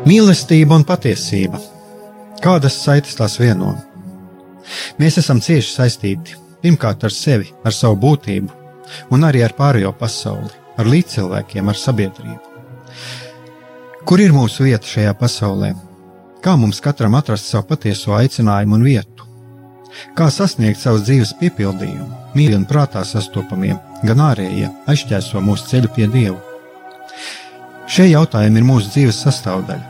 Mīlestība un patiesība. Kādas saites tās vieno? Mēs esam cieši saistīti pirmkārt ar sevi, ar savu būtību, un arī ar pārējo pasauli, ar līdzcilvēkiem, ar sabiedrību. Kur ir mūsu vieta šajā pasaulē? Kā mums katram atrast savu patieso aicinājumu un vietu? Kā sasniegt savas dzīves piepildījumu, mīļi un prātā sastopamie, gan ārējie, aizķēso mūsu ceļu pie Dieva? Šie jautājumi ir mūsu dzīves sastāvdaļa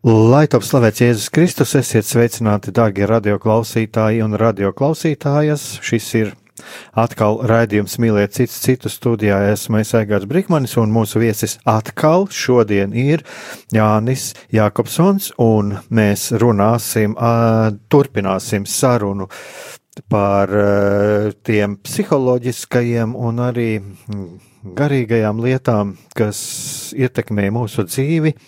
Lai top slavēts Jēzus Kristus, esiet sveicināti, dārgie radioklausītāji un radioklausītājas. Šis ir atkal raidījums Mīliet cits citu studijā. Esmu Aigārs Brikmanis un mūsu viesis atkal šodien ir Jānis Jākopsons, un mēs runāsim, turpināsim sarunu par tiem psiholoģiskajiem un arī garīgajām lietām, kas ietekmē mūsu dzīvi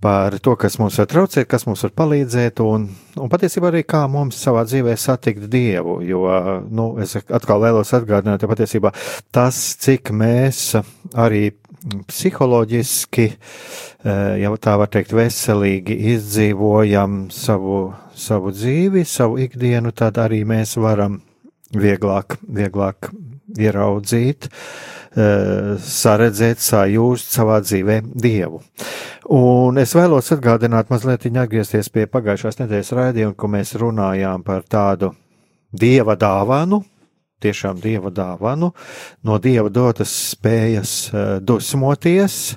par to, kas mums var traucēt, kas mums var palīdzēt, un, un patiesībā arī kā mums savā dzīvē satikt Dievu. Jo, nu, es atkal vēlos atgādināt, ka patiesībā tas, cik mēs arī psiholoģiski, eh, ja tā var teikt, veselīgi izdzīvojam savu, savu dzīvi, savu ikdienu, tad arī mēs varam vieglāk, vieglāk ieraudzīt, eh, saredzēt, sajūst savā dzīvē Dievu. Un es vēlos atgādināt, mazliet atgriezties pie pagājušās nedēļas raidījuma, kur mēs runājām par tādu dieva dāvanu, tiešām dieva dāvanu, no dieva dotas spējas uh, dusmoties.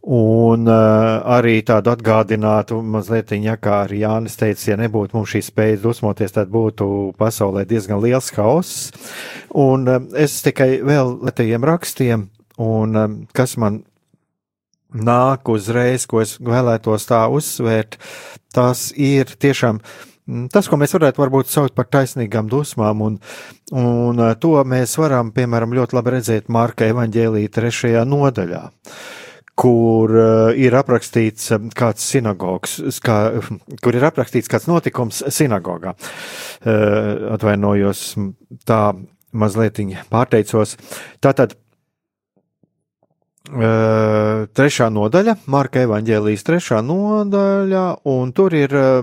Un uh, arī tādu atgādinātu mazliet, ja kā arī Jānis teica, ja nebūtu mums šī spēja dusmoties, tad būtu pasaulē diezgan liels hauss. Un uh, es tikai vēl letējiem rakstiem, un uh, kas man nāk uzreiz, ko es vēlētos tā uzsvērt, tas ir tiešām mm, tas, ko mēs varētu varbūt saukt par taisnīgām dusmām, un, un to mēs varam, piemēram, ļoti labi redzēt Marka evaņģēlī trešajā nodaļā kur uh, ir aprakstīts kāds sinagogs, kā, kur ir aprakstīts kāds notikums sinagogā. Uh, atvainojos, tā mazliet pārteicos. Tātad Uh, trešā nodaļa, Marka evanģēlijas trešā nodaļa, un tur ir, uh,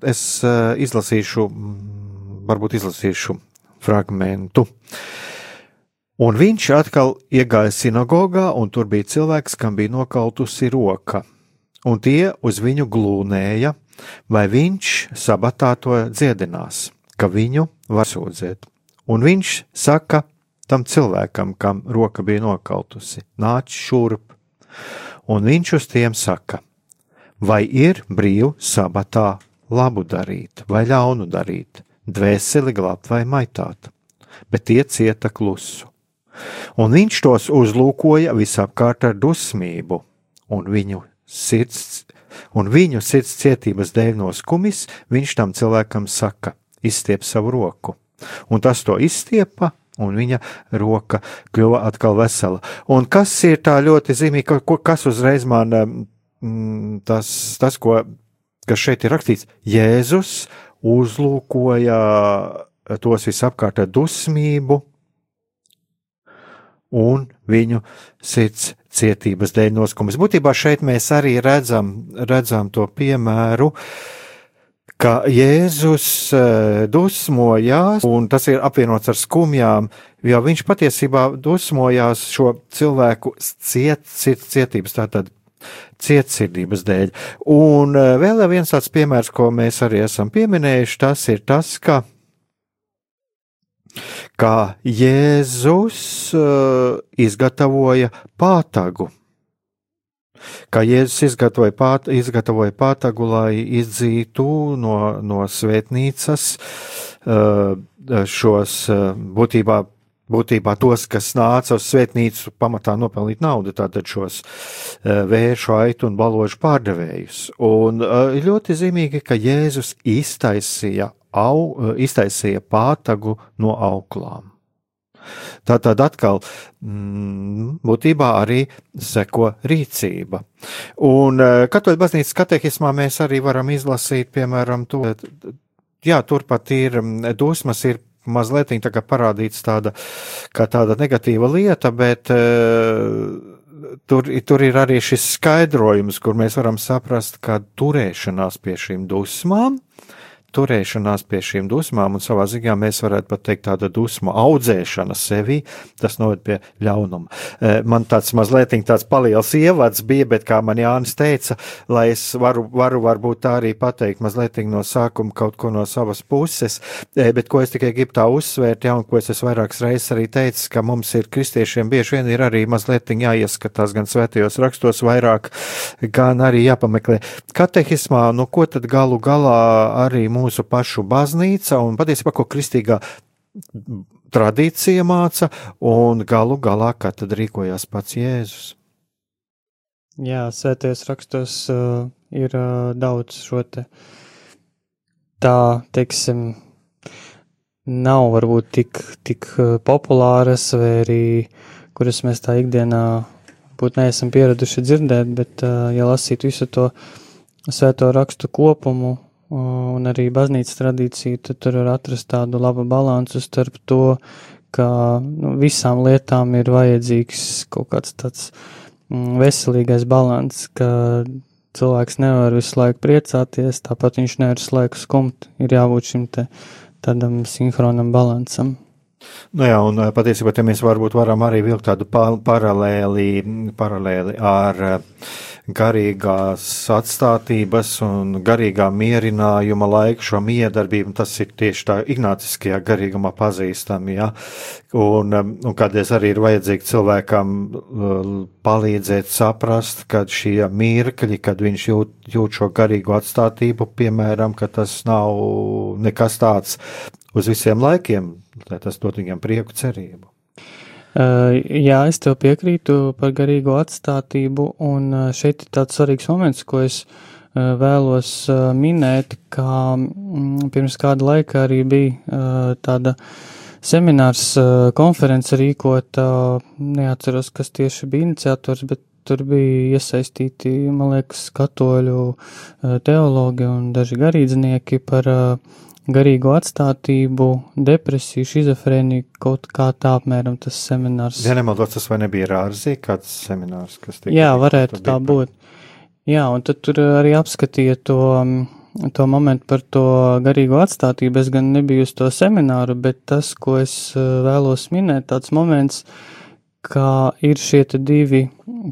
es uh, izlasīšu, varbūt izlasīšu fragmentu. Un viņš atkal iegāja sinagogā, un tur bija cilvēks, kam bija nokautusi roka, un tie uz viņu glūnēja, vai viņš sabatā to dziedinās, ka viņu var sūdzēt. Un viņš saka, tam cilvēkam, kam roka bija nokautusi, nāc šurp, un viņš uz tiem saka, vai ir brīvi sabatā labu darīt vai ļaunu darīt, dvēseli glābt vai maitāt, bet tie cieta klusu. Un viņš tos uzlūkoja visapkārt ar dusmību, un viņu sirds, un viņu sirds cietības dēļ no skumis, viņš tam cilvēkam saka, izstiep savu roku, un tas to izstiepa un viņa roka kļuva atkal vesela. Un kas ir tā ļoti zīmīgi, kas uzreiz man mm, tas, tas ko, kas šeit ir rakstīts, Jēzus uzlūkoja tos visapkārt ar dusmību un viņu sirds cietības dēļ noskumas. Būtībā šeit mēs arī redzam, redzam to piemēru, ka Jēzus eh, dusmojās, un tas ir apvienots ar skumjām, jo viņš patiesībā dusmojās šo cilvēku ciet, ciet, cietības, tātad cietsirdības dēļ. Un eh, vēl viens tāds piemērs, ko mēs arī esam pieminējuši, tas ir tas, ka kā Jēzus uh, izgatavoja pātagu Kā Jēzus izgatavoja, pāt, izgatavoja pātagu, lai izdzītu no, no svētnīcas uh, šos uh, būtībā būtībā tos, kas nāca uz svētnīcu, pamatā nopelnīt naudu, tātad šos vēršu, aitu un baložu pārdevējus. Un ļoti zīmīgi, ka Jēzus iztaisīja au, iztaisīja pātagu no auklām. Tā tad atkal mm, būtībā arī seko rīcība. Un katoļu baznīcas katehismā mēs arī varam izlasīt, piemēram, to, jā, turpat ir dusmas, ir mazliet tā kā parādīts tāda, kā tāda negatīva lieta, bet uh, tur, tur ir arī šis skaidrojums, kur mēs varam saprast, ka turēšanās pie šīm dusmām turēšanās pie šīm dusmām, un savā ziņā mēs varētu pat teikt tāda dusmu audzēšana sevi, tas noved pie ļaunuma. E, man tāds mazliet tāds paliels ievads bija, bet kā man Jānis teica, lai es varu, varu varbūt tā arī pateikt mazliet no sākuma kaut ko no savas puses, e, bet ko es tikai gribu tā uzsvērt, ja, un ko es esmu vairākas reizes arī teicis, ka mums ir kristiešiem bieži vien ir arī mazliet jāieskatās gan svētajos rakstos vairāk, gan arī jāpameklē katehismā, no ko tad galu galā arī mūsu mūsu pašu baznīca un patiesībā, ko kristīgā tradīcija māca, un galu galā, kā tad rīkojās pats Jēzus. Jā, svētajos rakstos uh, ir uh, daudz šo te tā, teiksim, nav varbūt tik, tik uh, populāras, vai arī kuras mēs tā ikdienā būtu neesam pieraduši dzirdēt, bet, uh, ja lasītu visu to svēto rakstu kopumu, un arī baznīcas tradīciju, tad tur var atrast tādu labu balansu starp to, ka nu, visām lietām ir vajadzīgs kaut kāds tāds mm, veselīgais balans, ka cilvēks nevar visu laiku priecāties, tāpat viņš nevar visu laiku skumt, ir jābūt šim te tādam sinhronam balansam. Nu jā, un patiesībā te mēs varbūt varam arī vilkt tādu paralēli, paralēli ar uh, garīgās atstātības un garīgā mierinājuma laiku, šo miedarbību, tas ir tieši tā ignāciskajā garīgumā pazīstami, ja? un, um, un kādreiz arī ir vajadzīgi cilvēkam uh, palīdzēt saprast, kad šie mirkļi, kad viņš jūt, jūt šo garīgo atstātību, piemēram, ka tas nav nekas tāds uz visiem laikiem, lai tas dot viņam prieku cerību. Jā, es tev piekrītu par garīgo atstātību, un šeit ir tāds svarīgs moments, ko es vēlos minēt, kā pirms kāda laika arī bija tāda seminārs, konference rīkota, neatceros, kas tieši bija iniciators, bet tur bija iesaistīti, man liekas, katoļu teologi un daži garīdznieki par garīgo atstātību, depresiju, šizofrēniju, kaut kā tā apmēram tas seminārs. Ja nemaldos, tas vai nebija Rārzī kāds seminārs, kas tika. Jā, varētu tā būt. Jā, un tad tur arī apskatīja to, to momentu par to garīgo atstātību. Es gan nebiju uz to semināru, bet tas, ko es eh, vēlos minēt, tāds moments, uh, ka ir šie divi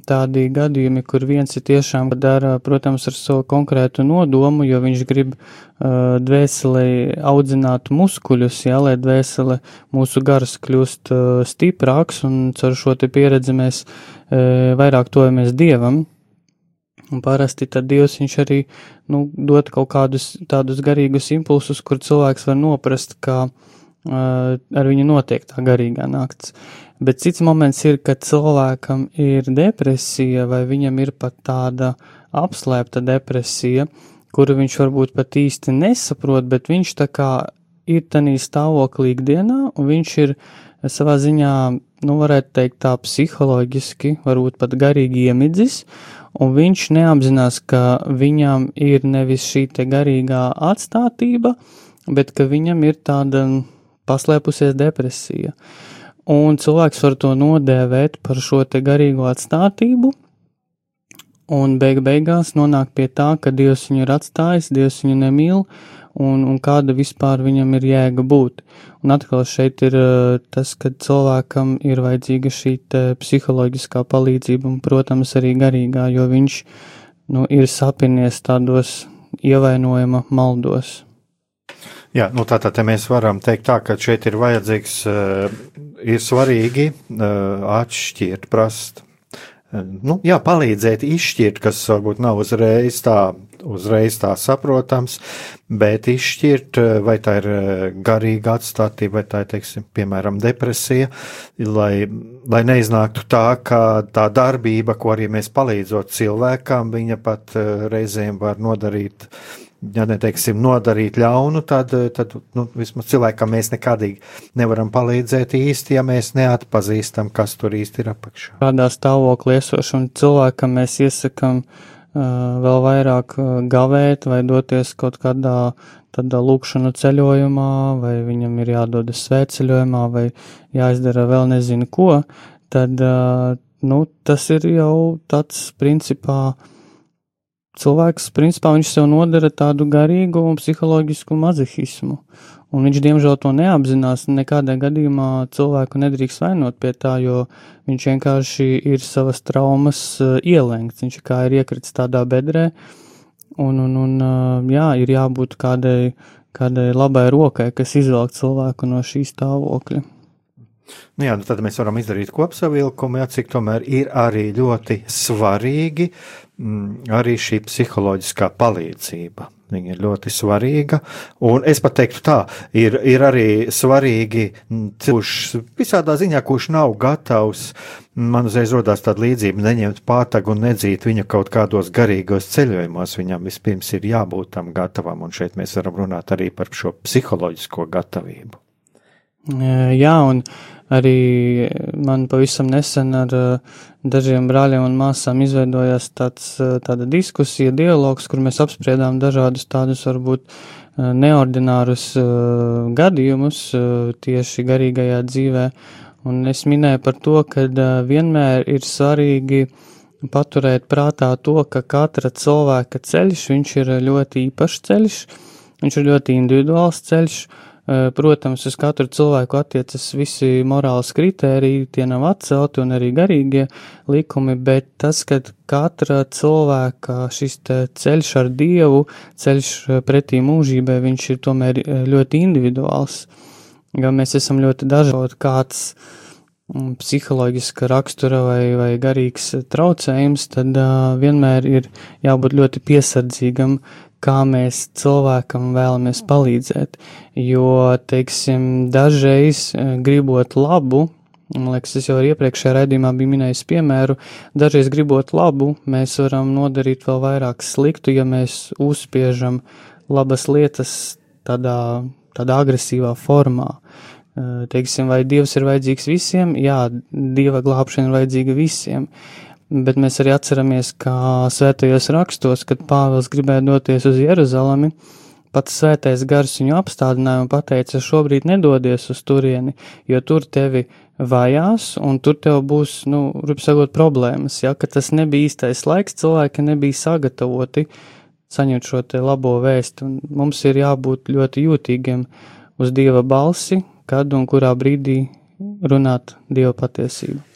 tādi gadījumi, kur viens ir tiešām dara, protams, ar savu konkrētu nodomu, jo viņš grib uh, dvēselē audzināt muskuļus, jā, lai dvēsele mūsu gars kļūst uh, stiprāks, un caur šo te pieredzi mēs uh, vairāk tojamies Dievam. Un parasti tad Dievs viņš arī, nu, dod kaut kādus tādus garīgus impulsus, kur cilvēks var noprast, ka uh, ar viņu notiek tā garīgā nakts. Bet cits moments ir, kad cilvēkam ir depresija, vai viņam ir pat tāda apslēpta depresija, kuru viņš varbūt pat īsti nesaprot, bet viņš tā kā ir tanī stāvoklī ikdienā, un viņš ir savā ziņā, nu, varētu teikt tā psiholoģiski, varbūt pat garīgi iemidzis, un viņš neapzinās, ka viņam ir nevis šī te garīgā atstātība, bet ka viņam ir tāda paslēpusies depresija. Uh, un cilvēks var to nodēvēt par šo te garīgo atstātību, un beig beigās nonāk pie tā, ka Dievs viņu ir atstājis, Dievs viņu nemīl, un, un kāda vispār viņam ir jēga būt. Un atkal šeit ir uh, tas, ka cilvēkam ir vajadzīga šī psiholoģiskā palīdzība, un, protams, arī garīgā, jo viņš nu, ir sapinies tādos ievainojuma maldos. Jā, nu tā tad mēs varam teikt tā, ka šeit ir vajadzīgs, eh, ir svarīgi eh, atšķirt, prast, eh, nu, jā, palīdzēt izšķirt, kas varbūt nav uzreiz tā, uzreiz tā saprotams, bet izšķirt, vai tā ir garīga atstātība, vai tā ir, teiksim, piemēram, depresija, lai, lai neiznāktu tā, ka tā darbība, ko arī mēs palīdzot cilvēkam, viņa pat reizēm var nodarīt ja neteiksim, nodarīt ļaunu, tad, tad nu, vismaz cilvēkam mēs nekādīgi nevaram palīdzēt īsti, ja mēs neatpazīstam, kas tur īsti ir apakšā. Kādā stāvoklī esošam cilvēkam mēs iesakam uh, vēl vairāk gavēt vai doties kaut kādā tādā lūkšanu ceļojumā, vai viņam ir jādodas svētceļojumā, vai jāizdara vēl nezinu ko, tad, uh, nu, tas ir jau tāds principā, uh, cilvēks, principā, viņš sev nodara tādu garīgu un psiholoģisku mazihismu, un viņš, diemžēl, to neapzinās. Nekādā gadījumā cilvēku nedrīkst vainot pie tā, jo viņš vienkārši ir savas traumas uh, ielēgts, viņš kā ir iekritis tādā bedrē, un, un, un uh, jā, ir jābūt kādai, kādai labai rokai, kas izvelk cilvēku no šī stāvokļa. Nu jā, nu tad mēs varam izdarīt kopsavilkumu, jā, cik tomēr ir arī ļoti svarīgi mm, arī šī psiholoģiskā palīdzība. Viņa ir ļoti svarīga, un es pat teiktu tā, ir, ir arī svarīgi, mm, kurš visādā ziņā, kurš nav gatavs, man uzreiz rodās tāda līdzība, neņemt pātagu un nedzīt viņu kaut kādos garīgos ceļojumos, viņam vispirms ir jābūt tam gatavam, un šeit mēs varam runāt arī par šo psiholoģisko gatavību. Jā, un arī man pavisam nesen ar dažiem brāļiem un māsām izveidojās tāds, tāda diskusija, dialogs, kur mēs apspriedām dažādus tādus varbūt neordinārus gadījumus tieši garīgajā dzīvē. Un es minēju par to, ka vienmēr ir svarīgi paturēt prātā to, ka katra cilvēka ceļš, viņš ir ļoti īpašs ceļš, viņš ir ļoti individuāls ceļš, protams, uz katru cilvēku attiecas visi morāls kritēriji, tie nav atcelti un arī garīgie likumi, bet tas, ka katra cilvēka šis ceļš ar Dievu, ceļš eh, pretī mūžībai, viņš ir tomēr eh, ļoti individuāls. Ja mēs esam ļoti dažādi, kāds mm, psiholoģiska rakstura vai, vai garīgs traucējums, tad uh, vienmēr ir jābūt ļoti piesardzīgam, kā mēs cilvēkam vēlamies palīdzēt. Jo, teiksim, dažreiz eh, gribot labu, man liekas, es jau iepriekšējā raidījumā biju minējis piemēru, dažreiz gribot labu, mēs varam nodarīt vēl vairāk sliktu, ja mēs uzspiežam labas lietas tādā, tādā agresīvā formā. Eh, teiksim, vai Dievs ir vajadzīgs visiem? Jā, Dieva glābšana ir vajadzīga visiem bet mēs arī atceramies, kā svētajos rakstos, kad Pāvils gribēja doties uz Jeruzalemi, pats svētais gars viņu apstādināja un pateica, šobrīd nedodies uz turieni, jo tur tevi vajās, un tur tev būs, nu, rup sakot, problēmas, ja, ka tas nebija īstais laiks, cilvēki nebija sagatavoti saņemt šo te labo vēstu, un mums ir jābūt ļoti jūtīgiem uz Dieva balsi, kad un kurā brīdī runāt Dieva patiesību.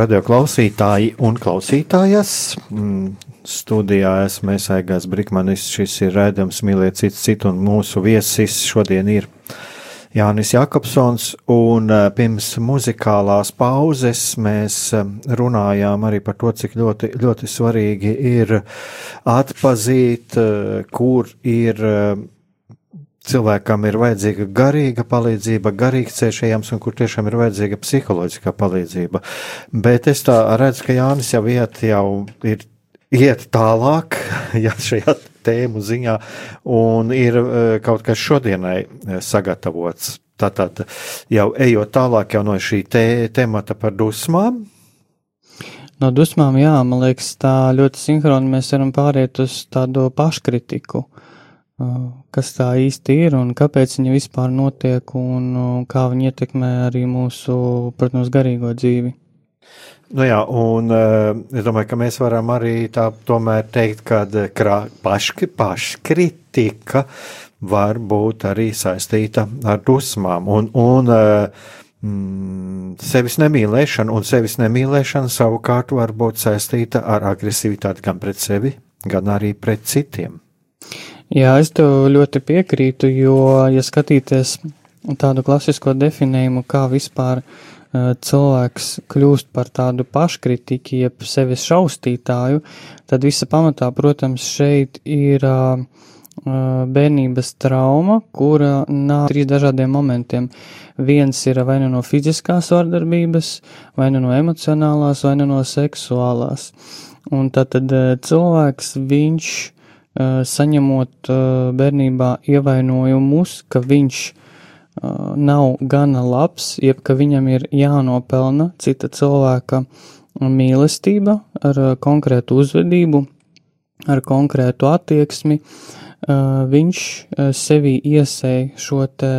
Radio klausītāji un klausītājas, mm, studijā esmu es Aigās Brikmanis, šis ir rēdams mīliet cits citu un mūsu viesis šodien ir Jānis Jakobsons, un eh, pirms muzikālās pauzes mēs eh, runājām arī par to, cik ļoti, ļoti svarīgi ir atpazīt, eh, kur ir cilvēkam ir vajadzīga garīga palīdzība, garīgs ceļš ejams, un kur tiešām ir vajadzīga psiholoģiskā palīdzība. Bet es tā redzu, ka Jānis jau iet, jau ir iet tālāk, ja šajā tēmu ziņā, un ir e, kaut kas šodienai e, sagatavots. Tātad jau ejot tālāk jau no šī te, temata par dusmām. No dusmām, jā, man liekas, tā ļoti sinhroni mēs varam pāriet uz tādu paškritiku. Uh, kas tā īsti ir un kāpēc viņa vispār notiek un kā viņa ietekmē arī mūsu, protams, garīgo dzīvi. Nu jā, un es domāju, ka mēs varam arī tā tomēr teikt, ka paški, paškritika var būt arī saistīta ar dusmām un, un mm, sevis nemīlēšana, un sevis nemīlēšana savukārt var būt saistīta ar agresivitāti gan pret sevi, gan arī pret citiem. Jā, es tev ļoti piekrītu, jo, ja skatīties tādu klasisko definējumu, kā vispār uh, cilvēks kļūst par tādu paškritiku, jeb sevis šaustītāju, tad visa pamatā, protams, šeit ir uh, bērnības trauma, kura nāk trīs dažādiem momentiem. Viens ir vai nu no fiziskās vardarbības, vai nu no emocionālās, vai nu no seksuālās. Un tad, tad cilvēks, viņš Eh, saņemot eh, bērnībā ievainojumus, ka viņš eh, nav gana labs, jeb ka viņam ir jānopelna cita cilvēka mīlestība ar konkrētu uzvedību, ar konkrētu attieksmi, viņš sevī iesēja šo te,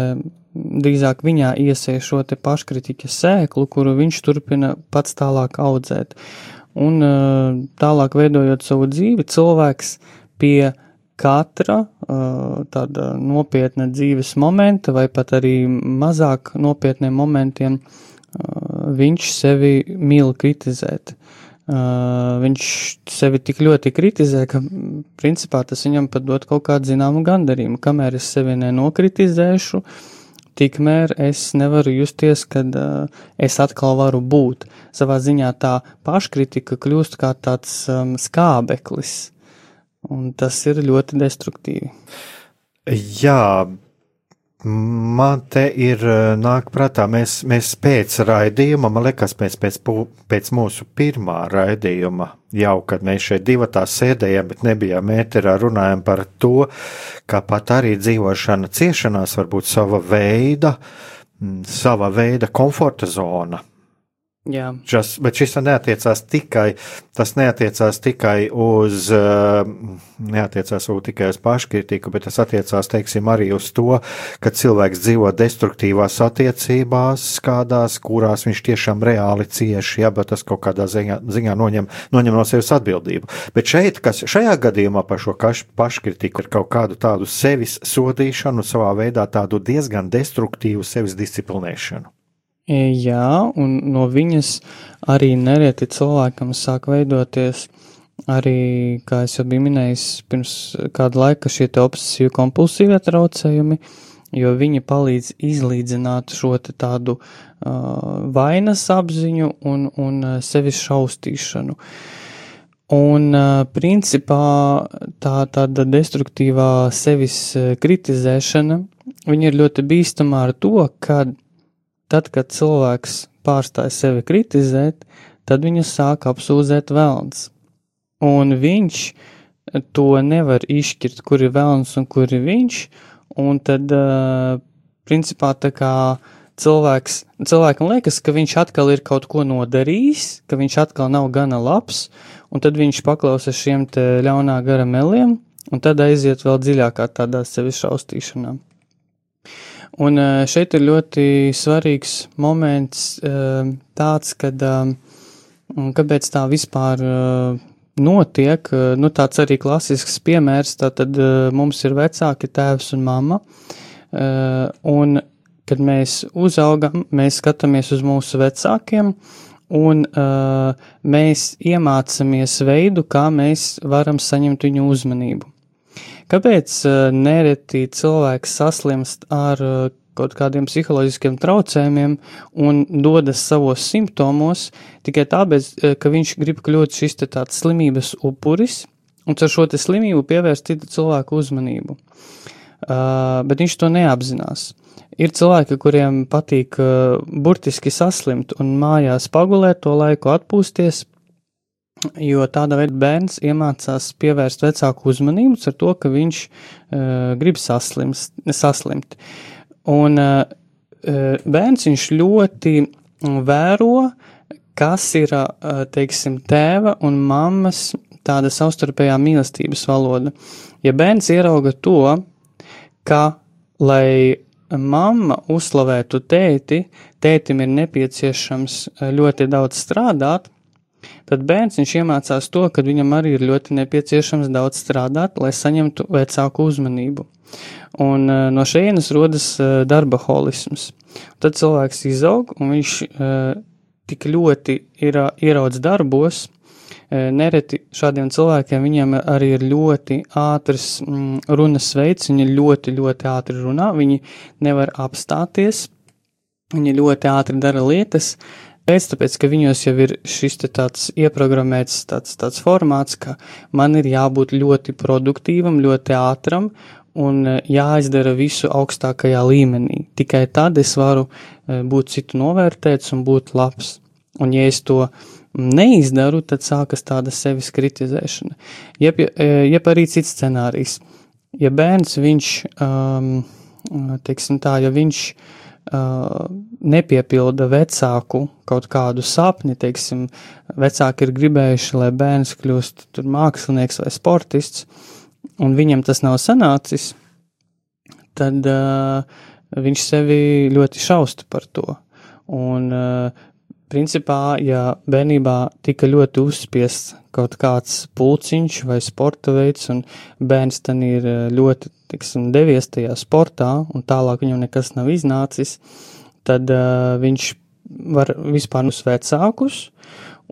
drīzāk viņā iesēja šo te paškritikas sēklu, kuru viņš turpina pats tālāk audzēt. Un tālāk veidojot savu dzīvi, cilvēks uh, pie katra tāda nopietna dzīves momenta, vai pat arī mazāk nopietniem momentiem, viņš sevi mīl kritizēt. Viņš sevi tik ļoti kritizē, ka principā tas viņam pat dod kaut kādu zināmu gandarījumu. Kamēr es sevi nenokritizēšu, tikmēr es nevaru justies, kad uh, es atkal varu būt. Savā ziņā tā paškritika kļūst kā tāds um, skābeklis, un tas ir ļoti destruktīvi. Jā, man te ir nāk prātā, mēs, mēs pēc raidījuma, man liekas, pēc, pēc, pēc mūsu pirmā raidījuma, jau kad mēs šeit divatā sēdējām, bet nebijām ēterā, runājam par to, ka pat arī dzīvošana ciešanās var būt sava veida, sava veida komforta zona Jā. Just, bet šis neatiecās tikai, tas neatiecās tikai uz, eh, neatiecās tikai uz paškritiku, bet tas attiecās, teiksim, arī uz to, ka cilvēks dzīvo destruktīvās attiecībās, kādās, kurās viņš tiešām reāli cieši, ja, bet tas kaut kādā ziņā, ziņā noņem, noņem no sevis atbildību. Bet šeit, kas šajā gadījumā par šo paškritiku ir kaut kādu tādu sevis sodīšanu, savā veidā tādu diezgan destruktīvu sevis disciplinēšanu. Jā, un no viņas arī nereti cilvēkam sāk veidoties arī, kā es jau biju minējis, pirms kāda laika šie obsesīvi kompulsīvie traucējumi, jo viņi palīdz izlīdzināt šo tādu uh, vainas apziņu un, un sevis šaustīšanu. Un, uh, principā, tā tāda destruktīvā sevis kritizēšana, viņa ir ļoti bīstama ar to, kad Tad, kad cilvēks pārstāj sevi kritizēt, tad viņu sāk apsūdzēt vēlns. Un viņš to nevar izšķirt, kur ir vēlns un kur ir viņš, un tad, uh, principā, tā kā cilvēks, cilvēkam liekas, ka viņš atkal ir kaut ko nodarījis, ka viņš atkal nav gana labs, un tad viņš paklausa šiem te ļaunā gara meliem, un tad aiziet vēl dziļākā tādā sevi šaustīšanā. Un eh, šeit ir ļoti svarīgs moments eh, tāds, kad eh, kāpēc tā vispār notiek, nu tāds arī klasisks piemērs, tātad mums ir vecāki tēvs un mamma, un kad mēs uzaugam, mēs skatāmies uz mūsu vecākiem, un uh, mēs iemācāmies veidu, kā mēs varam saņemt viņu uzmanību. Kāpēc uh, nereti cilvēks saslimst ar uh, kaut kādiem psiholoģiskiem traucējumiem un dodas savos simptomos tikai tāpēc, uh, ka viņš grib kļūt šis te tāds slimības upuris un ar šo te slimību pievērst citu cilvēku uzmanību. Uh, bet viņš to neapzinās. Ir cilvēki, kuriem patīk uh, burtiski saslimt un mājās pagulēt to laiku, atpūsties, jo tāda veida bērns iemācās pievērst vecāku uzmanību ar to, ka viņš uh, grib saslims, saslimt. Un uh, bērns viņš ļoti vēro, kas ir, uh, teiksim, tēva un mammas tāda savstarpējā mīlestības valoda. Ja bērns ierauga to, ka, lai mamma uzslavētu tēti, tētim ir nepieciešams ļoti daudz strādāt, tad bērns iemācās to, ka viņam arī ir ļoti nepieciešams daudz strādāt, lai saņemtu vecāku uzmanību. Un uh, no šejienes rodas uh, darba holisms. Tad cilvēks izaug un viņš uh, tik ļoti ir ieraudzis darbos, nereti šādiem cilvēkiem viņiem arī ir ļoti ātrs mm, runas veids, viņi ļoti, ļoti ātri runā, viņi nevar apstāties, viņi ļoti ātri dara lietas, pēc tāpēc, ka viņos jau ir šis te tāds ieprogrammēts tāds, tāds formāts, ka man ir jābūt ļoti produktīvam, ļoti ātram un jāizdara visu augstākajā līmenī. Tikai tad es varu būt citu novērtēts un būt labs. Un ja es to neizdaru, tad sākas tāda sevis kritizēšana. Jeb, e, jeb arī cits scenārijs. Ja bērns, viņš, um, teiksim tā, ja viņš uh, nepiepilda vecāku kaut kādu sapni, teiksim, vecāki ir gribējuši, lai bērns kļūst tur mākslinieks vai sportists, un viņam tas nav sanācis, tad uh, viņš sevi ļoti šausta par to. Un uh, Principā, ja bērnībā tika ļoti uzspiests kaut kāds pulciņš vai sporta veids, un bērns tam ir ļoti, tiksim, devies tajā sportā, un tālāk viņam nekas nav iznācis, tad uh, viņš var vispār uz vecākus,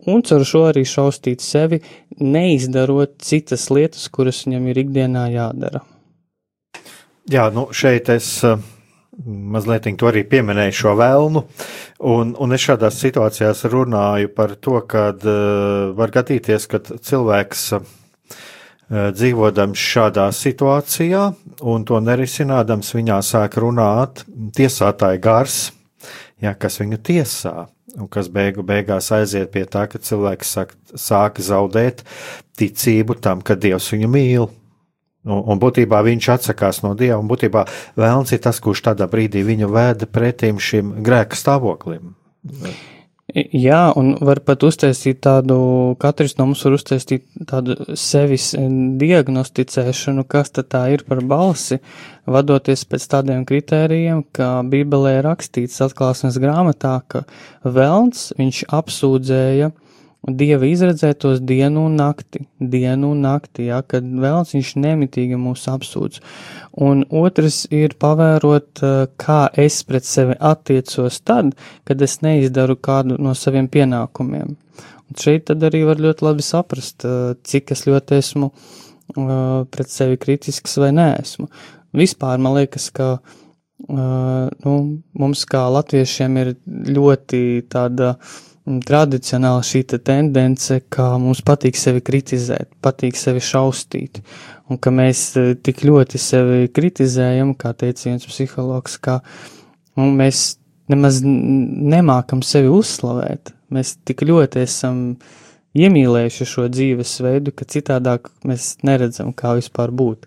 un caur šo arī šaustīt sevi, neizdarot citas lietas, kuras viņam ir ikdienā jādara. Jā, nu šeit es. Uh mazliet to arī pieminēju šo vēlmu, un, un es šādās situācijās runāju par to, ka uh, var gadīties, ka cilvēks uh, dzīvodams šādā situācijā un to nerisinādams, viņā sāk runāt tiesātāja gars, ja, kas viņu tiesā. Un kas beigu beigās aiziet pie tā, ka cilvēks sāk, sāk zaudēt ticību tam, ka Dievs viņu mīl, Un, un būtībā viņš atsakās no dieva, un būtībā vēlns ir tas, kurš tādā brīdī viņu vēda pretim šim grēka stāvoklim. Jā, un var pat uztaisīt tādu, katrs no mums var uztaisīt tādu sevis diagnosticēšanu, kas tad tā ir par balsi, vadoties pēc tādiem kritērijiem, ka Bībelē rakstīts atklāsmes grāmatā, ka Velns, viņš apsūdzēja Dieva izredzētos dienu un nakti, dienu un nakti, ja, kad vēlns viņš nemitīgi mūs apsūdz. Un otrs ir pavērot, eh, kā es pret sevi attiecos tad, kad es neizdaru kādu no saviem pienākumiem. Un šeit tad arī var ļoti labi saprast, eh, cik es ļoti esmu eh, pret sevi kritisks vai neesmu. Vispār man liekas, ka nu, mums kā latviešiem ir ļoti tāda uh, tradicionāli šī te tendence, ka mums patīk sevi kritizēt, patīk sevi šaustīt, un ka mēs e, tik ļoti sevi kritizējam, kā teica viens psihologs, ka nu, mēs nemaz nemākam sevi uzslavēt. Mēs tik ļoti esam iemīlējuši šo dzīvesveidu, ka citādāk mēs neredzam, kā vispār būt.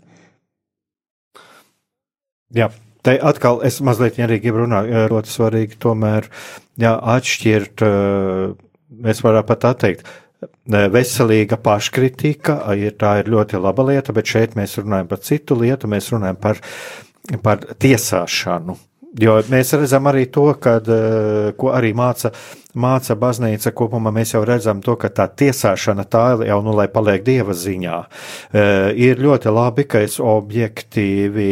Jā, Te atkal es mazliet arī gribu runāt, ļoti svarīgi tomēr jā, atšķirt, es varētu pat atteikt, veselīga paškritika, ir, tā ir ļoti laba lieta, bet šeit mēs runājam par citu lietu, mēs runājam par, par tiesāšanu. Jo mēs redzam arī to, kad, ko arī māca, māca baznīca kopumā. Mēs jau redzam to, ka tā tiesāšana tā jau, nu, lai paliek dieva ziņā. Ir ļoti labi, ka es objektīvi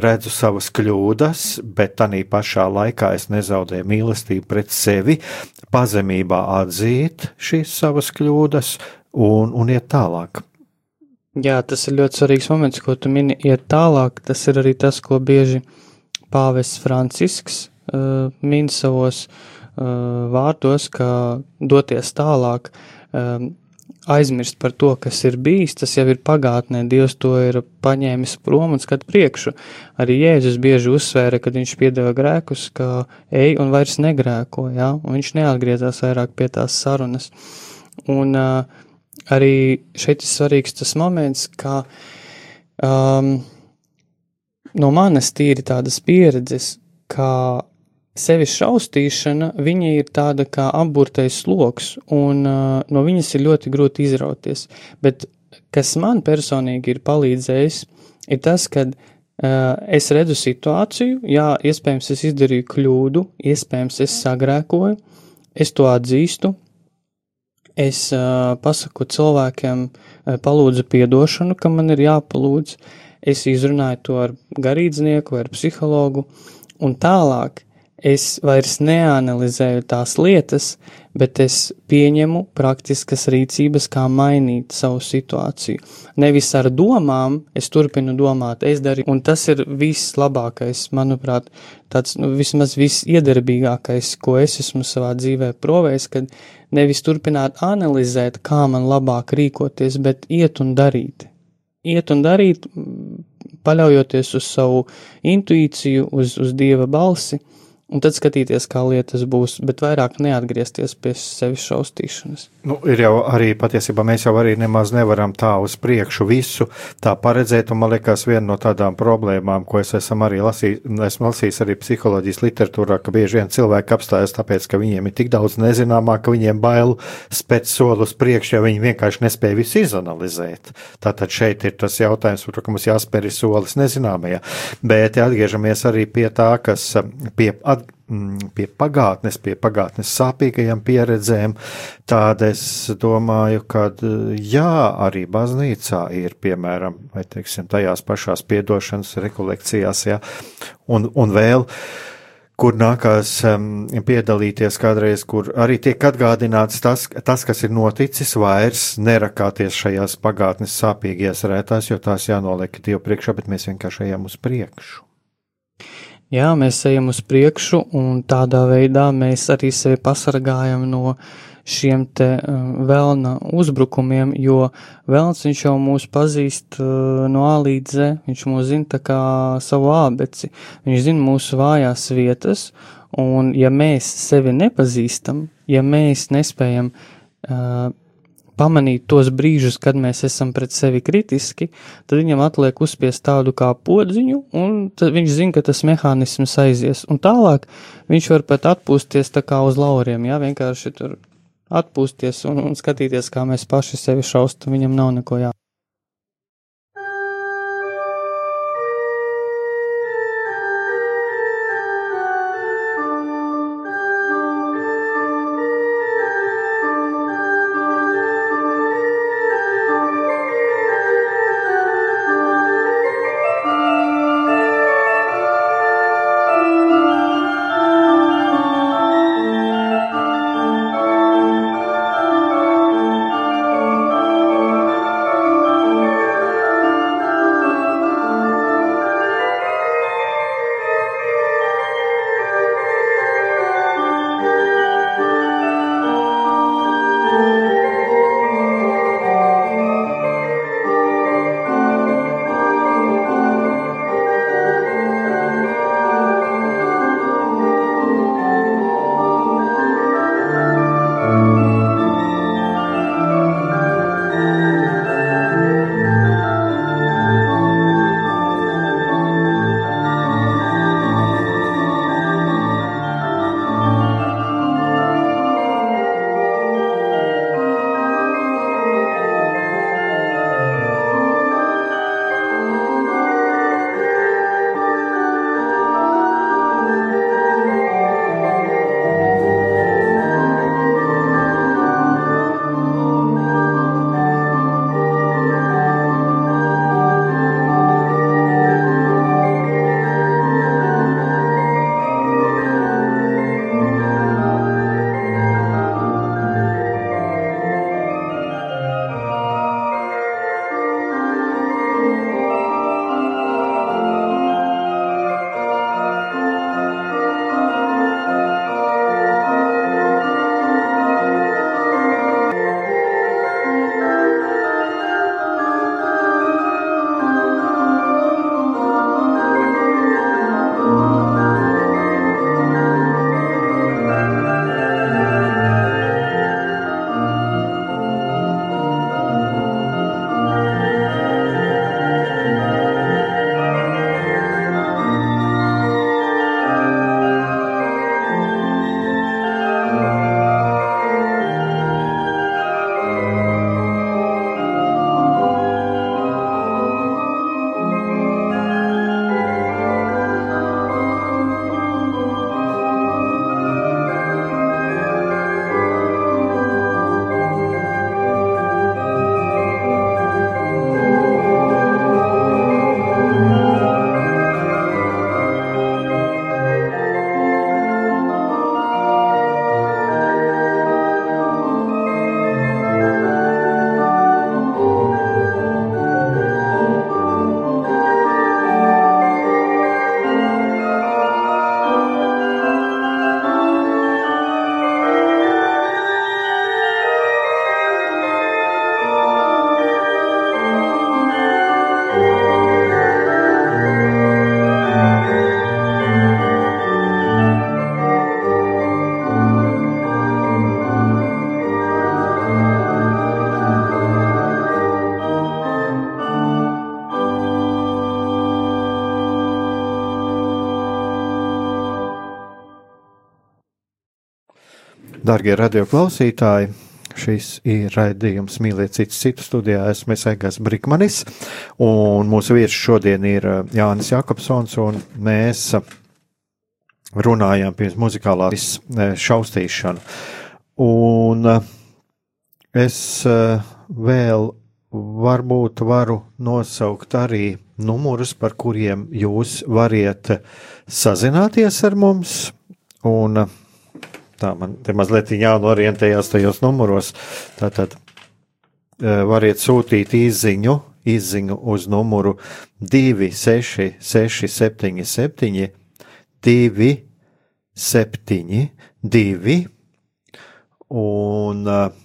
redzu savas kļūdas, bet tanī pašā laikā es nezaudēju mīlestību pret sevi, pazemībā atzīt šīs savas kļūdas un, un iet tālāk. Jā, tas ir ļoti svarīgs moments, ko tu mini, iet tālāk. Tas ir arī tas, ko bieži pāvests Francisks uh, min savos uh, vārdos, ka doties tālāk, um, aizmirst par to, kas ir bijis, tas jau ir pagātnē, Dievs to ir paņēmis prom un skat priekšu. Arī Jēzus bieži uzsvēra, kad viņš piedeva grēkus, ka ej un vairs negrēko, jā, un viņš neatgriezās vairāk pie tās sarunas. Un uh, arī šeit ir svarīgs tas moments, ka um, no manas tīri tādas pieredzes, kā sevis šaustīšana, viņa ir tāda kā apburtais sloks, un uh, no viņas ir ļoti grūti izrauties. Bet kas man personīgi ir palīdzējis, ir tas, ka uh, es redzu situāciju, jā, iespējams, es izdarīju kļūdu, iespējams, es sagrēkoju, es to atzīstu, es uh, pasaku cilvēkiem, uh, palūdzu piedošanu, ka man ir jāpalūdz, es izrunāju to ar garīdznieku vai ar psihologu, un tālāk es vairs neanalizēju tās lietas, bet es pieņemu praktiskas rīcības, kā mainīt savu situāciju. Nevis ar domām, es turpinu domāt, es darīju, un tas ir vislabākais, manuprāt, tāds nu, vismaz visiedarbīgākais, ko es esmu savā dzīvē provējis, kad nevis turpināt analizēt, kā man labāk rīkoties, bet iet un darīt iet un darīt, paļaujoties uz savu intuīciju, uz, uz dieva balsi un tad skatīties, kā lietas būs, bet vairāk neatgriezties pie sevis šaustīšanas. Nu, ir jau arī patiesībā mēs jau arī nemaz nevaram tā uz priekšu visu tā paredzēt, un man liekas viena no tādām problēmām, ko es esmu arī lasījis, esmu lasījis arī psiholoģijas literatūrā, ka bieži vien cilvēki apstājas tāpēc, ka viņiem ir tik daudz nezināmā, ka viņiem bail spēt soli uz priekšu, ja viņi vienkārši nespēja visu izanalizēt. Tātad šeit ir tas jautājums, par ko mums jāspēr solis nezināmajā, bet ja atgriežamies arī pie tā, kas pie at, Mm, pie pagātnes, pie pagātnes sāpīgajām pieredzēm, tad es domāju, ka jā, arī baznīcā ir, piemēram, vai teiksim, tajās pašās piedošanas rekolekcijās, jā, un, un vēl kur nākās um, piedalīties kādreiz, kur arī tiek atgādināts tas, tas, kas ir noticis, vairs nerakāties šajās pagātnes sāpīgajās rētās, jo tās jānoliek Dievu priekšā, bet mēs vienkārši ejam uz priekšu. Jā, mēs ejam uz priekšu, un tādā veidā mēs arī sevi pasargājam no šiem te uh, vēlna uzbrukumiem, jo vēlns viņš jau mūs pazīst uh, no A līdz Z, viņš mūs zina tā kā savu ābeci, viņš zina mūsu vājās vietas, un ja mēs sevi nepazīstam, ja mēs nespējam uh, pamanīt tos brīžus, kad mēs esam pret sevi kritiski, tad viņam atliek uzspiest tādu kā podziņu, un viņš zina, ka tas mehānisms aizies. Un tālāk viņš var pat atpūsties tā kā uz lauriem, jā, vienkārši tur atpūsties un, un skatīties, kā mēs paši sevi šaustam, viņam nav neko jā. Darbie radioklausītāji, šis ir raidījums Mīliet citu citu studijā. Esmu Egāns Brikmanis, un mūsu viesis šodien ir uh, Jānis Jakobsons, un mēs uh, runājām pirms muzikālās uh, šaustīšanu. Un es vēl varbūt varu nosaukt arī numurus, par kuriem jūs variet sazināties ar mums, un tā man te mazliet jānorientējās tajos numuros. Tātad e, variet sūtīt izziņu, izziņu uz numuru 266 77 2 7 2 un uh,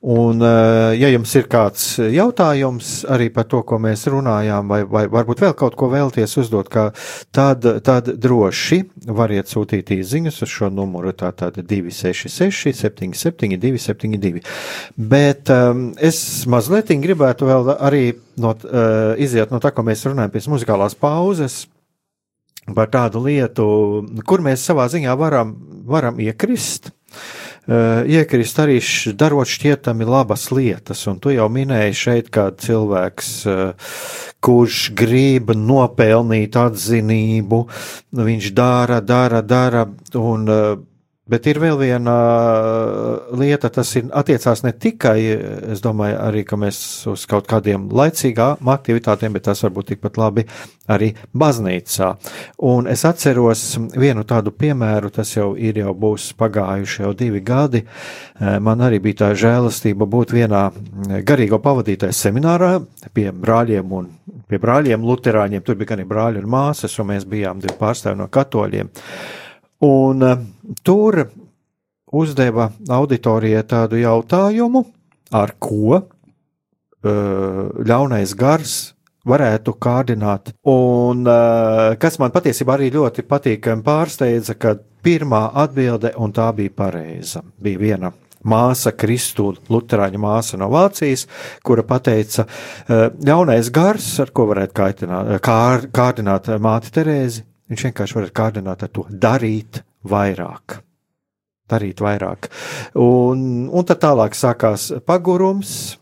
Un, eh, ja jums ir kāds jautājums arī par to, ko mēs runājām, vai, vai varbūt vēl kaut ko vēlties uzdot, tad, tad droši variet sūtīt īsiņus uz šo numuru, tātad 266, 77, 272. Bet um, es mazliet gribētu vēl arī no, uh, iziet no tā, ko mēs runājam pēc muzikālās pauzes. Par tādu lietu, kur mēs savā ziņā varam, varam iekrist. Uh, Eh, iekrist arī darot šķietami labas lietas, un tu jau minēji šeit kādu cilvēks, eh, kurš grib nopelnīt atzinību, viņš dara, dara, dara, un eh, Bet ir vēl viena uh, lieta, tas ir attiecās ne tikai, es domāju, arī, ka mēs uz kaut kādiem laicīgām aktivitātēm, bet tas varbūt tikpat labi arī baznīcā. Un es atceros vienu tādu piemēru, tas jau ir jau būs pagājuši jau divi gadi. Uh, man arī bija tā žēlastība būt vienā garīgo pavadītāju seminārā pie brāļiem un pie brāļiem luterāņiem, tur bija gan brāļi un māsas, un mēs bijām divi pārstāvi no katoļiem. Un uh, tur uzdeva auditorijai tādu jautājumu, ar ko uh, ļaunais gars varētu kārdināt. Un uh, kas man patiesībā arī ļoti patīkami pārsteidza, ka pirmā atbilde, un tā bija pareiza, bija viena māsa, Kristu, Lutāņu māsa no Vācijas, kura teica, ļaunais gars, ar ko varētu kaitināt, kār, kārdināt māti Terēzi, Viņš vienkārši var kārdināt ar to darīt vairāk. Darīt vairāk. Un, un tad tālāk sākās pagurums,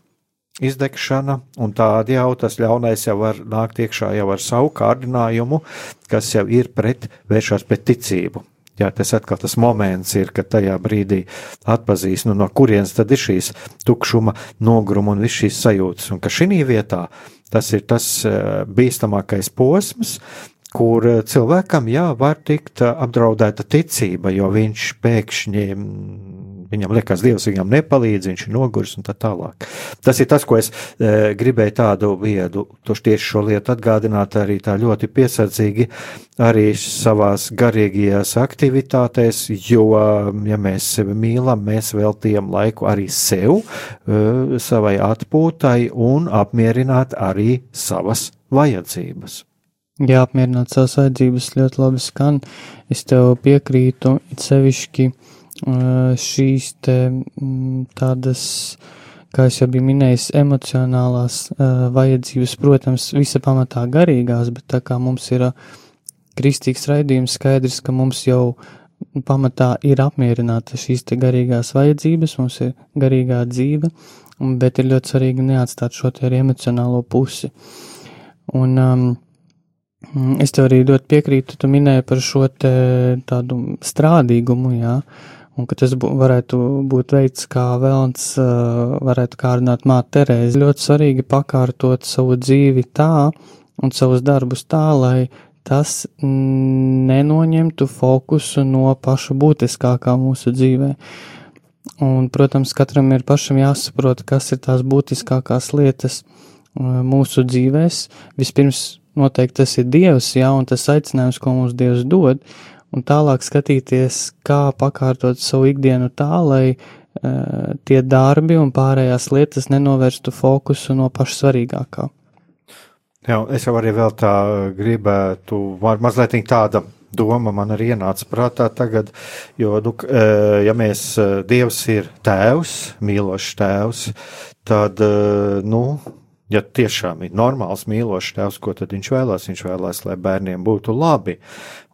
izdegšana, un tādi jau tas ļaunais jau var nākt iekšā jau ar savu kārdinājumu, kas jau ir pret, vēršās pret ticību. Jā, tas atkal tas moments ir, kad tajā brīdī atpazīst, nu, no kurienes tad ir šīs tukšuma, nogruma un viss šīs sajūtas, un ka šī vietā tas ir tas eh, bīstamākais posms, kur eh, cilvēkam, jā, var tikt eh, apdraudēta ticība, jo viņš pēkšņi, viņam liekas, Dievs viņam nepalīdz, viņš ir nogurs un tā tālāk. Tas ir tas, ko es e, gribēju tādu viedu, tieši tieši šo lietu atgādināt arī tā ļoti piesardzīgi arī savās garīgajās aktivitātēs, jo, ja mēs sevi mīlam, mēs veltījam laiku arī sev, e, savai atpūtai un apmierināt arī savas vajadzības. Jā, apmierināt savas vajadzības ļoti labi skan. Es tev piekrītu, it sevišķi šīs te tādas, kā es jau biju minējis, emocionālās vajadzības, protams, visa pamatā garīgās, bet tā kā mums ir kristīgs raidījums, skaidrs, ka mums jau pamatā ir apmierināta šīs te garīgās vajadzības, mums ir garīgā dzīve, bet ir ļoti svarīgi neatstāt šo te arī emocionālo pusi. Un, um, Mm, es tev arī ļoti piekrītu, tu minēji par šo tādu strādīgumu, jā, un ka tas bū, varētu būt veids, kā vēlns uh, varētu kārdināt māte Terēzi. Ļoti svarīgi pakārtot savu dzīvi tā un savus darbus tā, lai tas nenoņemtu fokusu no paša būtiskākā mūsu dzīvē. Un, protams, katram ir pašam jāsaprot, kas ir tās būtiskākās lietas uh, mūsu dzīvēs. Vispirms noteikti tas ir Dievs, jā, un tas aicinājums, ko mums Dievs dod, un tālāk skatīties, kā pakārtot savu ikdienu tā, lai uh, tie darbi un pārējās lietas nenovērstu fokusu no paša svarīgākā. Jā, es jau arī vēl tā gribētu, mazliet tāda doma man arī ienāca prātā tagad, jo, nu, eh, ja mēs, eh, Dievs ir tēvs, mīlošs tēvs, tad, nu, ja tiešām ir normāls, mīlošs tēvs, ko tad viņš vēlās? Viņš vēlās, lai bērniem būtu labi.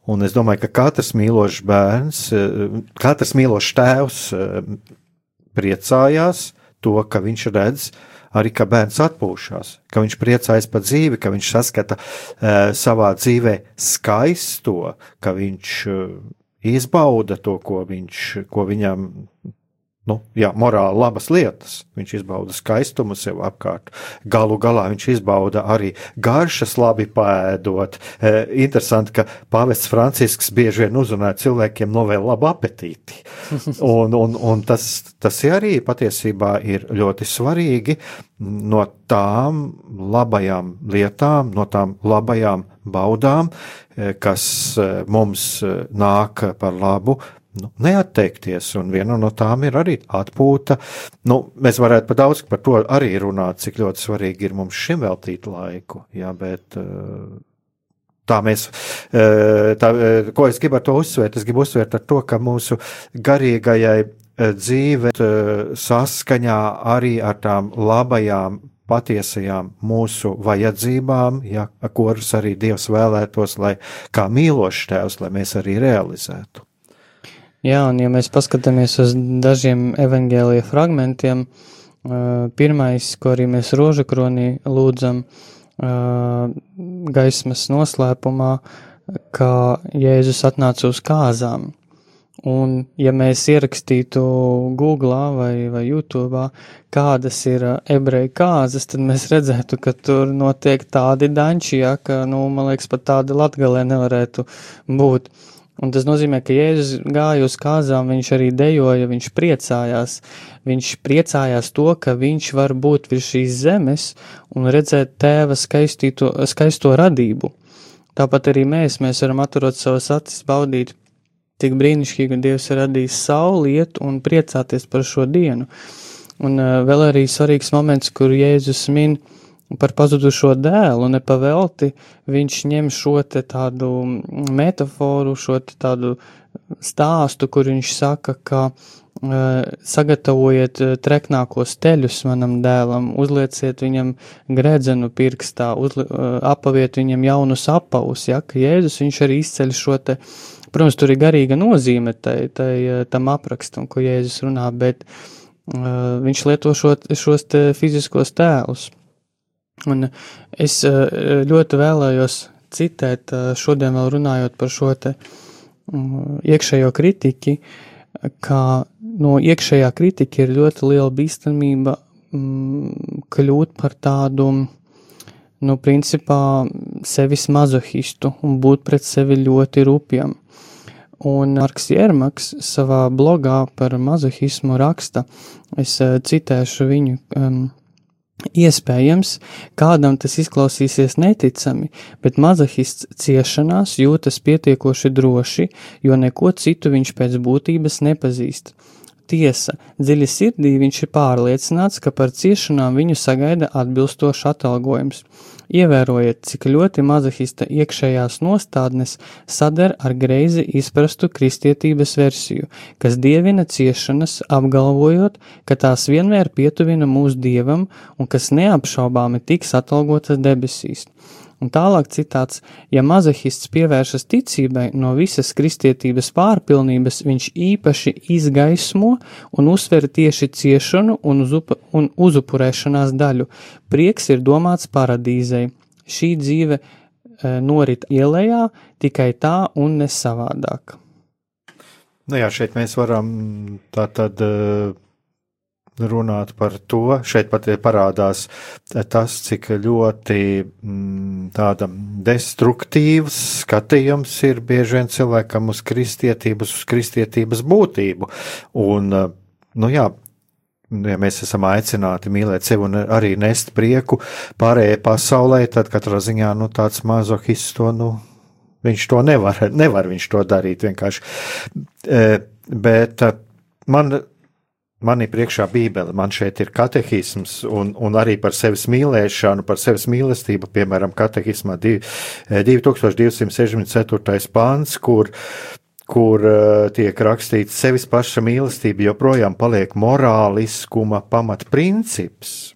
Un es domāju, ka katrs mīlošs bērns, katrs mīlošs tēvs priecājās to, ka viņš redz arī, ka bērns atpūšas, ka viņš priecājas par dzīvi, ka viņš saskata uh, savā dzīvē skaisto, ka viņš izbauda to, ko, viņš, ko viņam nu, jā, morāli labas lietas. Viņš izbauda skaistumu sev apkārt. Galu galā viņš izbauda arī garšas, labi pēdot. E, interesanti, ka Pāvests Francisks bieži vien uzrunāja cilvēkiem novēl labu apetīti. Un, un, un tas, tas arī patiesībā ir ļoti svarīgi no tām labajām lietām, no tām labajām baudām, e, kas e, mums e, nāk par labu nu, neatteikties, un viena no tām ir arī atpūta. Nu, mēs varētu par daudz par to arī runāt, cik ļoti svarīgi ir mums šim veltīt laiku, jā, bet eh, tā mēs, eh, tā, eh, ko es gribu ar to uzsvērt, es gribu uzsvērt ar to, ka mūsu garīgajai dzīve saskaņā arī ar tām labajām patiesajām mūsu vajadzībām, ja, kuras arī Dievs vēlētos, lai kā mīlošs tēvs, lai mēs arī realizētu. Jā, un ja mēs paskatāmies uz dažiem evaņģēlija fragmentiem, pirmais, ko arī mēs rožu kronī lūdzam gaismas noslēpumā, ka Jēzus atnāca uz kāzām. Un, ja mēs ierakstītu Google vai, vai YouTube, kādas ir ebreju kāzas, tad mēs redzētu, ka tur notiek tādi danči, ja, ka, nu, man liekas, pat tādi latgalē nevarētu būt. Uh, Un tas nozīmē, ka Jēzus gāja uz kāzām, viņš arī dejoja, viņš priecājās. Viņš priecājās to, ka viņš var būt virs šīs zemes un redzēt tēva skaistīto, skaisto radību. Tāpat arī mēs, mēs varam atturot savas acis, baudīt, cik brīnišķīgi Dievs ir radījis saulietu un priecāties par šo dienu. Un uh, vēl arī svarīgs moments, kur Jēzus min, uh, par pazudušo dēlu, nepavelti viņš ņem šo te tādu metaforu, šo te tādu stāstu, kur viņš saka, ka uh, sagatavojiet treknākos teļus manam dēlam, uzlieciet viņam gredzenu pirkstā, uzli, uh, apaviet viņam jaunus apavus, ja, ka Jēzus viņš arī izceļ šo te, protams, tur ir garīga nozīme tai, tai, tam aprakstam, ko Jēzus runā, bet uh, viņš lieto šo, šos te fiziskos tēlus. Un es eh, ļoti vēlējos citēt, eh, šodien vēl runājot par šo te mm, iekšējo kritiķi, ka no iekšējā kritika ir ļoti liela bīstamība mm, kļūt par tādu, nu, principā, sevis mazohistu un būt pret sevi ļoti rupjam. Un Marks Jermaks savā blogā par mazohismu raksta, es eh, citēšu viņu, um, Iespējams, kādam tas izklausīsies neticami, bet mazahists ciešanās jūtas pietiekoši droši, jo neko citu viņš pēc būtības nepazīst. Tiesa, dziļi sirdī viņš ir pārliecināts, ka par ciešanām viņu sagaida atbilstošs atalgojums. Ievērojiet, cik ļoti mazahista iekšējās nostādnes sader ar greizi izprastu kristietības versiju, kas dievina ciešanas, apgalvojot, ka tās vienmēr pietuvina mūsu dievam un kas neapšaubāmi tiks atalgotas debesīs. Un tālāk citāts, ja mazahists pievēršas ticībai no visas kristietības pārpilnības, viņš īpaši izgaismo un uzsver tieši ciešanu un, uzupa, un uzupurēšanās daļu. Prieks ir domāts paradīzei. Šī dzīve e, norit ielējā tikai tā un nesavādāk. Nu jā, šeit mēs varam tā tad. Uh runāt par to. Šeit pat parādās tas, cik ļoti mm, tāda destruktīvs skatījums ir bieži vien cilvēkam uz kristietības, uz kristietības būtību. Un, nu jā, ja mēs esam aicināti mīlēt sevi un arī nest prieku pārējai pasaulē, tad katrā ziņā nu, tāds mazohists to, nu, viņš to nevar, nevar viņš to darīt vienkārši. E, bet man man ir priekšā Bībele, man šeit ir katehisms un, un arī par sevis mīlēšanu, par sevis mīlestību, piemēram, katehismā 2264. Eh, pāns, kur, kur uh, tiek rakstīts, sevis paša mīlestība joprojām paliek morāliskuma pamatprincips.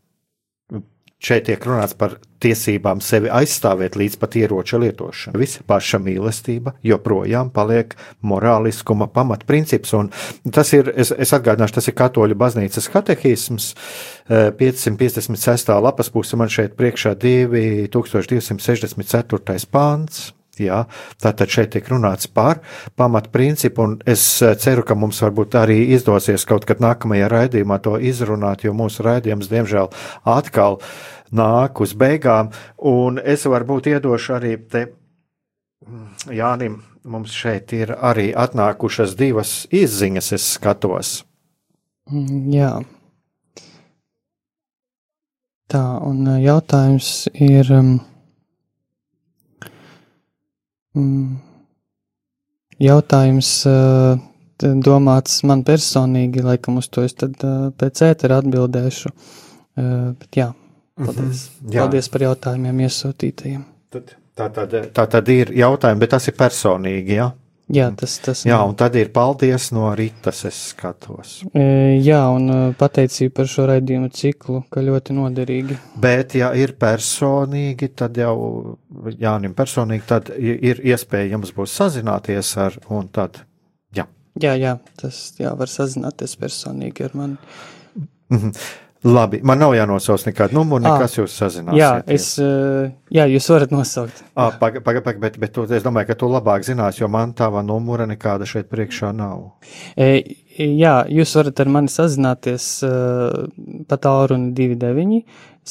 Šeit tiek runāts par tiesībām sevi aizstāvēt līdz pat ieroča lietošanai. Visa paša mīlestība joprojām paliek morāliskuma pamatprincips, un tas ir, es, es atgādināšu, tas ir katoļu baznīcas katehisms, 556. Eh, lapas puse man šeit priekšā 2264. pāns, Jā, tātad šeit tiek runāts par pamatprincipu, un es eh, ceru, ka mums varbūt arī izdosies kaut kad nākamajā raidījumā to izrunāt, jo mūsu raidījums, diemžēl, atkal nāk uz beigām, un es varbūt iedošu arī te mm, Jānim. Mums šeit ir arī atnākušas divas izziņas, es skatos. Mm, jā. Tā, un eh, jautājums ir. Um. Jautājums uh, domāts man personīgi, laikam uz to es tad uh, pēc ētera atbildēšu. Uh, bet jā, paldies. Mm -hmm, jā. paldies par jautājumiem iesūtītajiem. Tad, tā, tad, tā tad ir jautājumi, bet tas ir personīgi, jā? Ja? Jā, tas, tas jā, un tad ir paldies no Rītas, es skatos. E, jā, un e, pateicība par šo raidījumu ciklu, ka ļoti noderīgi. Bet, ja ir personīgi, tad jau Jānim personīgi, tad ir iespēja jums būs sazināties ar, un tad, jā. Jā, jā, tas, jā, var sazināties personīgi ar mani. Mm -hmm. Labi, man nav jānosauc nekādu numuru, nekas à, jūs sazināsiet. Jā, es, jā, jūs varat nosaukt. Pagaid, pagaid, paga, bet, bet tu, es domāju, ka tu labāk zinās, jo man tava numura nekāda šeit priekšā nav. E, jā, jūs varat ar mani sazināties uh, pa tālruni 29,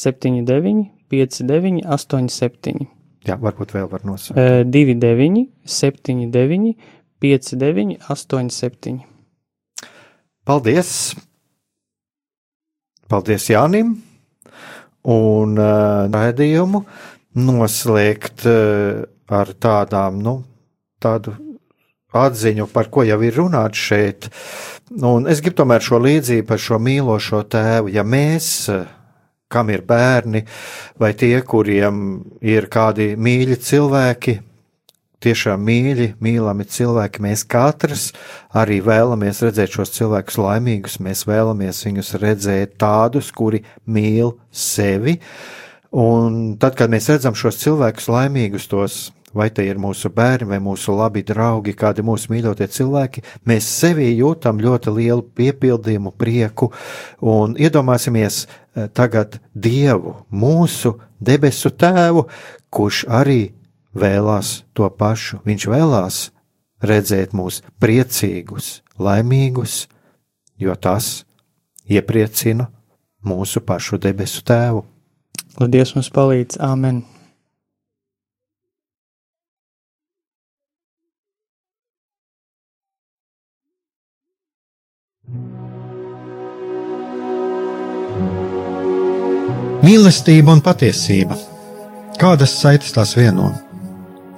79, 59, 87. Jā, varbūt vēl var nosaukt. E, 29, 79, 59, 87. Paldies! Paldies Jānim! Un uh, raidījumu noslēgt uh, ar tādām, nu, tādu atziņu, par ko jau ir runāts šeit. Un es gribu tomēr šo līdzību par šo mīlošo tēvu. Ja mēs, kam ir bērni, vai tie, kuriem ir kādi mīļi cilvēki, tiešām mīļi, mīlami cilvēki. Mēs katrs arī vēlamies redzēt šos cilvēkus laimīgus, mēs vēlamies viņus redzēt tādus, kuri mīl sevi. Un tad, kad mēs redzam šos cilvēkus laimīgus, tos vai tie ir mūsu bērni, vai mūsu labi draugi, kādi mūsu mīļotie cilvēki, mēs sevī jūtam ļoti lielu piepildījumu, prieku un iedomāsimies eh, tagad Dievu, mūsu debesu tēvu, kurš arī vēlās to pašu. Viņš vēlās redzēt mūs priecīgus, laimīgus, jo tas iepriecina mūsu pašu debesu tēvu. Lai Dievs mums palīdz, Āmen! Mīlestība un patiesība. Kādas saites tās vieno?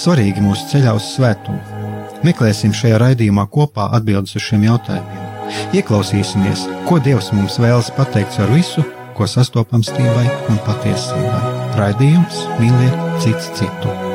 svarīgi mūsu ceļā uz svētumu. Meklēsim šajā raidījumā kopā atbildes uz šiem jautājumiem. Ieklausīsimies, ko Dievs mums vēlas pateikt ar visu, ko sastopam stībai un patiesībai. Raidījums mīliet cits citu.